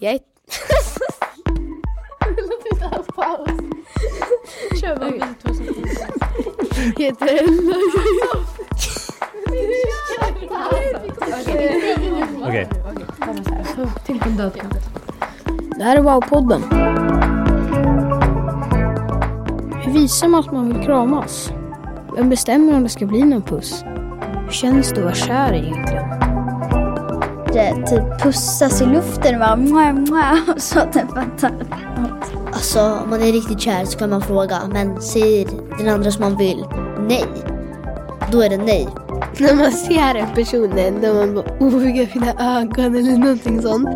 Jag är... Kör bara två sekunder. Jag heter Ella. Okej. På en död Det här är Wow-podden. Hur visar man att man vill kramas? Vem bestämmer om det ska bli någon puss? Hur känns det att vara kär egentligen? Det, typ pussas i luften och bara mwah, mwah, och så typ fattar. Alltså om man är riktigt kär så kan man fråga men säger den andra som man vill nej, då är det nej. När man ser en personen då man bara oh vilka fina ögon eller någonting sånt.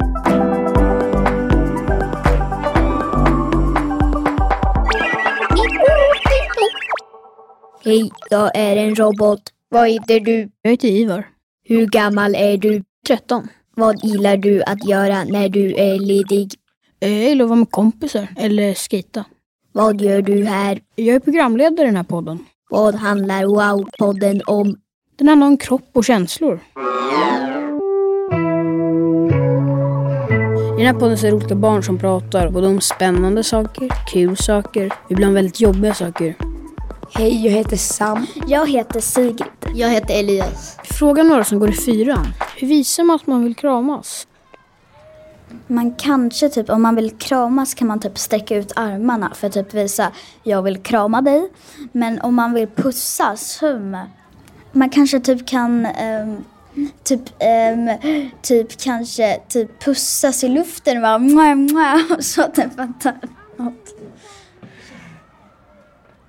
Hej, jag är en robot. Vad heter du? Jag heter Ivar. Hur gammal är du? 13. Vad gillar du att göra när du är ledig? Jag gillar att vara med kompisar eller skita. Vad gör du här? Jag är programledare i den här podden. Vad handlar Wow-podden om? Den handlar om kropp och känslor. I den här podden så är det olika barn som pratar både om spännande saker, kul saker, ibland väldigt jobbiga saker. Hej, jag heter Sam. Jag heter Sigrid. Jag heter Elias. Fråga några som går i fyran. Hur visar man att man vill kramas? Man kanske typ, om man vill kramas kan man typ sträcka ut armarna för att typ visa jag vill krama dig. Men om man vill pussas, hum. Man kanske typ kan um, typ, um, typ kanske typ pussas i luften och bara mwah, och så typ fattar något.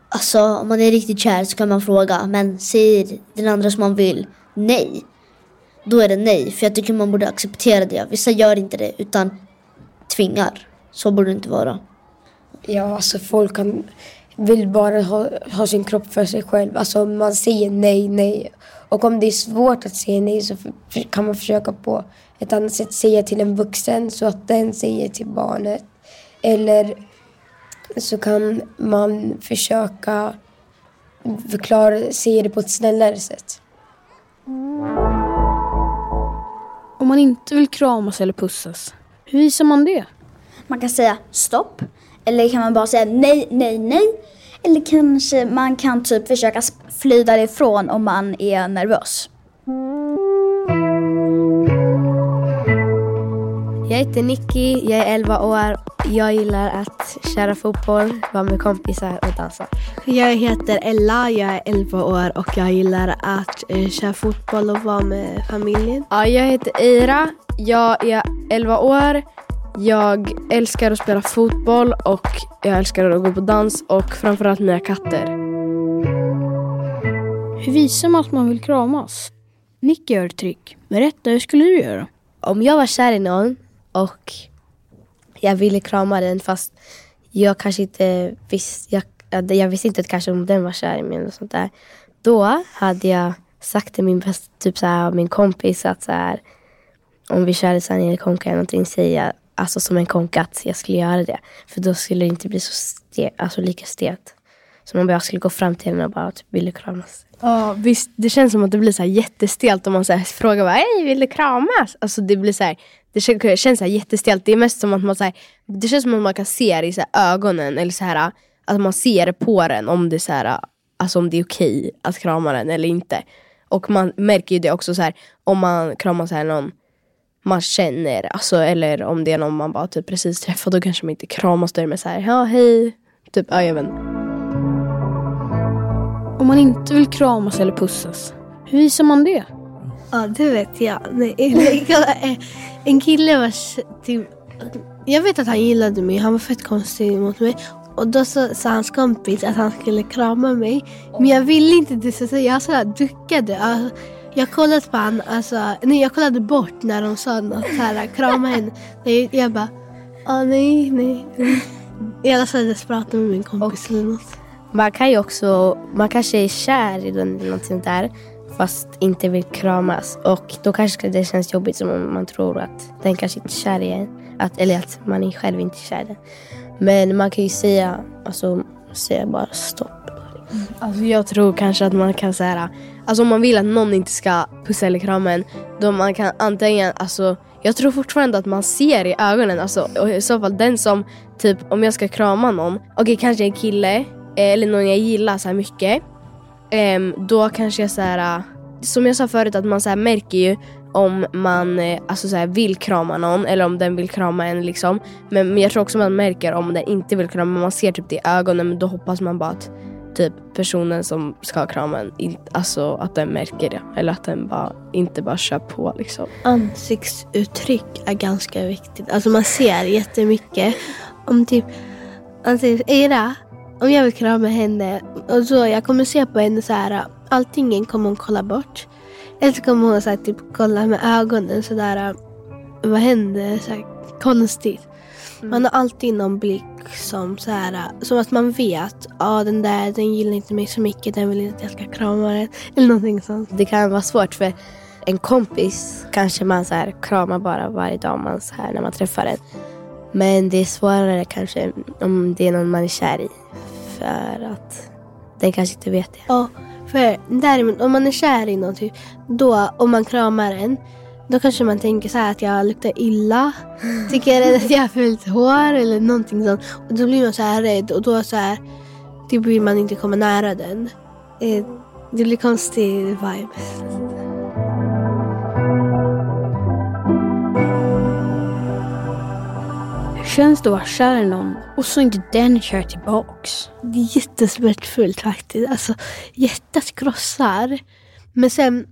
Alltså om man är riktigt kär så kan man fråga men säger den andra som man vill nej, då är det nej. För jag tycker man borde acceptera det. Vissa gör inte det utan tvingar. Så borde det inte vara. Ja, alltså folk kan, vill bara ha, ha sin kropp för sig själv. Alltså man säger nej, nej. Och om det är svårt att säga nej så kan man försöka på ett annat sätt säga till en vuxen så att den säger till barnet. Eller så kan man försöka förklara, säga det på ett snällare sätt. Om man inte vill kramas eller pussas, hur visar man det? Man kan säga stopp. Eller kan man bara säga nej, nej, nej. Eller kanske man kan typ försöka fly därifrån om man är nervös. Jag heter Nicky, jag är 11 år. Jag gillar att köra fotboll, vara med kompisar och dansa. Jag heter Ella, jag är 11 år och jag gillar att eh, köra fotboll och vara med familjen. Ja, jag heter Eira, jag är 11 år. Jag älskar att spela fotboll och jag älskar att gå på dans och framförallt mina katter. Hur visar man att man vill kramas? Nicky gör ett trick. Berätta, hur skulle du göra? Om jag var kär i någon och jag ville krama den fast jag kanske inte visste, jag, jag visste inte kanske om den var kär i mig eller sånt där. Då hade jag sagt till min bästa, typ så här, min kompis att så här, om vi körde sanning eller konka eller någonting säga alltså som en konka att jag skulle göra det. För då skulle det inte bli så ste, alltså lika stelt. Som om jag skulle gå fram till henne och bara typ ville kramas. Ja visst, det känns som att det blir så här jättestelt om man så här frågar bara, hej vill du kramas? Alltså det blir så här, det känns, känns så här jättestelt. Det är mest som att man så här, det känns som att man kan se det i så här, ögonen eller så här, att man ser det på den om det så här, alltså om det är okej att krama den eller inte. Och man märker ju det också så här, om man kramar så här någon man känner, alltså, eller om det är någon man bara typ precis träffat då kanske man inte kramas, där med så här, ja hej, typ, ja jag vet Om man inte vill kramas eller pussas, hur visar man det? Ja, det vet jag. en kille var typ... Jag vet att han gillade mig, han var fett konstig mot mig. Och då sa, sa hans kompis att han skulle krama mig. Men jag ville inte det så jag så duckade. Alltså, jag kollade på honom, alltså, nej jag kollade bort när de sa något så här, krama henne. Jag, jag bara, ah, nej, nej. Jag låtsades prata med min kompis eller något. Man kan ju också, man kanske är kär i den eller något sånt där fast inte vill kramas. Och då kanske det känns jobbigt som om man tror att den kanske inte är kär i en. Att, eller att man är själv inte är kär i den. Men man kan ju säga, alltså, säga bara stopp. Alltså jag tror kanske att man kan säga, alltså om man vill att någon inte ska pussa eller krama en, då man kan antingen, alltså jag tror fortfarande att man ser i ögonen, alltså och i så fall den som, typ om jag ska krama någon, okej kanske en kille eh, eller någon jag gillar så här mycket. Ehm, då kanske jag så här, äh, som jag sa förut att man så här märker ju om man eh, alltså så här, vill krama någon eller om den vill krama en liksom. Men, men jag tror också man märker om den inte vill krama, man ser typ det i ögonen men då hoppas man bara att typ personen som ska krama en, alltså att den märker det. Eller att den bara inte bara kör på liksom. Ansiktsuttryck är ganska viktigt. Alltså man ser jättemycket. Om typ, alltså Eira, om jag vill krama henne och så jag kommer se på henne så här, allting kommer hon kolla bort. Eller så kommer hon så här, typ kolla med ögonen sådär, vad händer? Så här, konstigt. Man har alltid någon blick som så här, som att man vet, ja ah, den där den gillar inte mig så mycket, den vill inte att jag ska krama den. Eller någonting sånt. Det kan vara svårt för en kompis kanske man så här kramar bara varje dag man så här, när man träffar den. Men det är svårare kanske om det är någon man är kär i. För att den kanske inte vet det. Ja, för däremot om man är kär i någon, typ, då om man kramar en, då kanske man tänker så här att jag luktar illa. Tycker att jag har fult hår eller någonting sånt. Och då blir man så här rädd och då så här, då vill man inte komma nära den. Eh, Det blir konstig vibe. Känns det att vara kär i någon och så inte den kär tillbaks? Det är jättesmärtfullt faktiskt. Alltså hjärtat krossar. Men sen,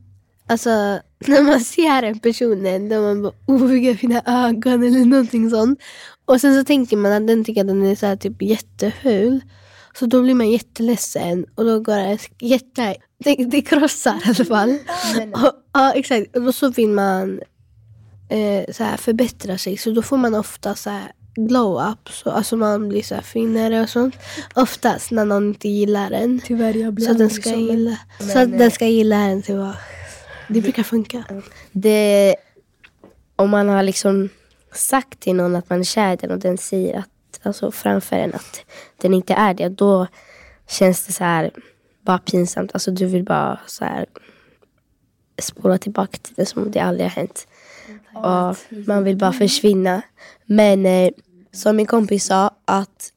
alltså när man ser en personen då man bara oh vilka fina ögon eller någonting sånt. Och sen så tänker man att den tycker att den är så här, typ jätteful. Så då blir man jätteledsen och då går det jätte... Det, det krossar i alla fall. Och, ja exakt. Och då så vill man eh, så här, förbättra sig. Så då får man ofta så här glow-up. Så, alltså man blir så här finare och sånt. Oftast när någon inte gillar en. Tyvärr, jag blir Så den ska så, men- gilla, så att den ska gilla en tillbaka. Det brukar funka. Det, om man har liksom sagt till någon att man är kär i den och den säger att, alltså framför en att den inte är det. Då känns det så här bara pinsamt. Alltså du vill bara så här spola tillbaka till det som om det aldrig har hänt. Och man vill bara försvinna. Men eh, som min kompis sa att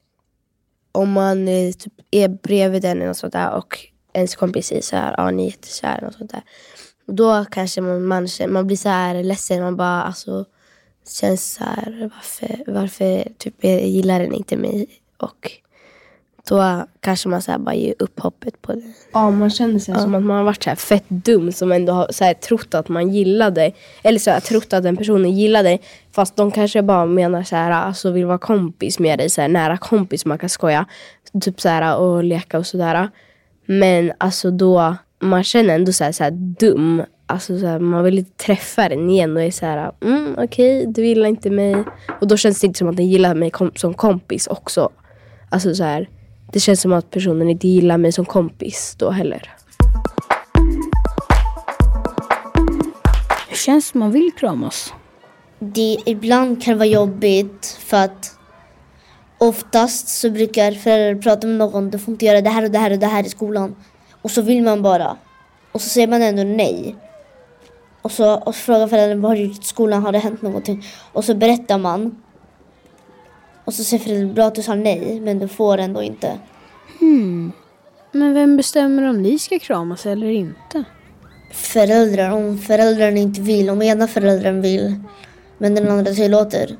om man eh, typ är bredvid en och sånt där och ens kompis säger så här, ja ni är jättekära och sånt där. Då kanske man, man, man blir så här ledsen, man bara alltså känns så här, varför, varför typ gillar den inte mig? Och då kanske man så här bara ger upp hoppet på det. Ja, man känner sig som att man har varit så här fett dum som ändå har så här trott att man gillade. Eller så här, trott att den personen gillade. Fast de kanske bara menar så här, alltså vill vara kompis med dig. Så här, nära kompis man kan skoja. Typ så här och leka och sådär. Men alltså då, man känner ändå så här, så här dum. Alltså så här, man vill inte träffa den igen och är så här, mm, okej du gillar inte mig. Och då känns det inte som att den gillar mig kom- som kompis också. Alltså så här, det känns som att personen inte gillar mig som kompis då heller. Hur känns det man vill kramas? Det ibland kan vara jobbigt för att oftast så brukar föräldrar prata med någon, du får inte göra det här och det här och det här i skolan. Och så vill man bara. Och så säger man ändå nej. Och så, och så frågar föräldrarna vad har du gjort i skolan, har det hänt någonting? Och så berättar man. Och så säger föräldrarna bra att du sa nej, men du får ändå inte. Men vem bestämmer om ni ska kramas eller inte? Föräldrar, om föräldrarna inte vill, om ena föräldern vill men den andra tillåter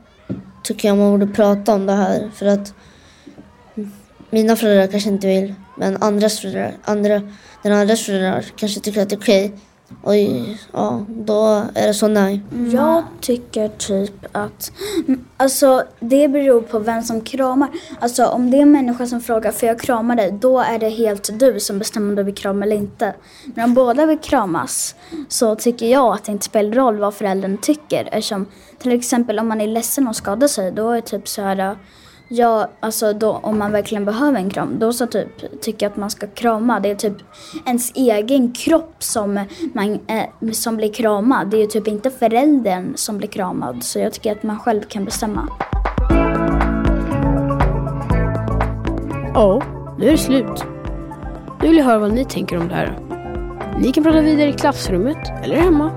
tycker jag man borde prata om det här för att mina föräldrar kanske inte vill men andras föräldrar, andra, den andras föräldrar kanske tycker att det är okej och ja, då är det så nej. Jag tycker typ att, alltså det beror på vem som kramar. Alltså om det är en människa som frågar får jag krama dig, då är det helt du som bestämmer om du vill krama eller inte. Men om båda vill kramas så tycker jag att det inte spelar roll vad föräldern tycker. Eftersom till exempel om man är ledsen och skadar sig, då är det typ så här Ja, alltså då, om man verkligen behöver en kram, då så typ tycker jag att man ska krama. Det är typ ens egen kropp som, man, eh, som blir kramad. Det är ju typ inte föräldern som blir kramad. Så jag tycker att man själv kan bestämma. Ja, nu är det slut. Nu vill jag höra vad ni tänker om det här. Ni kan prata vidare i klassrummet eller hemma.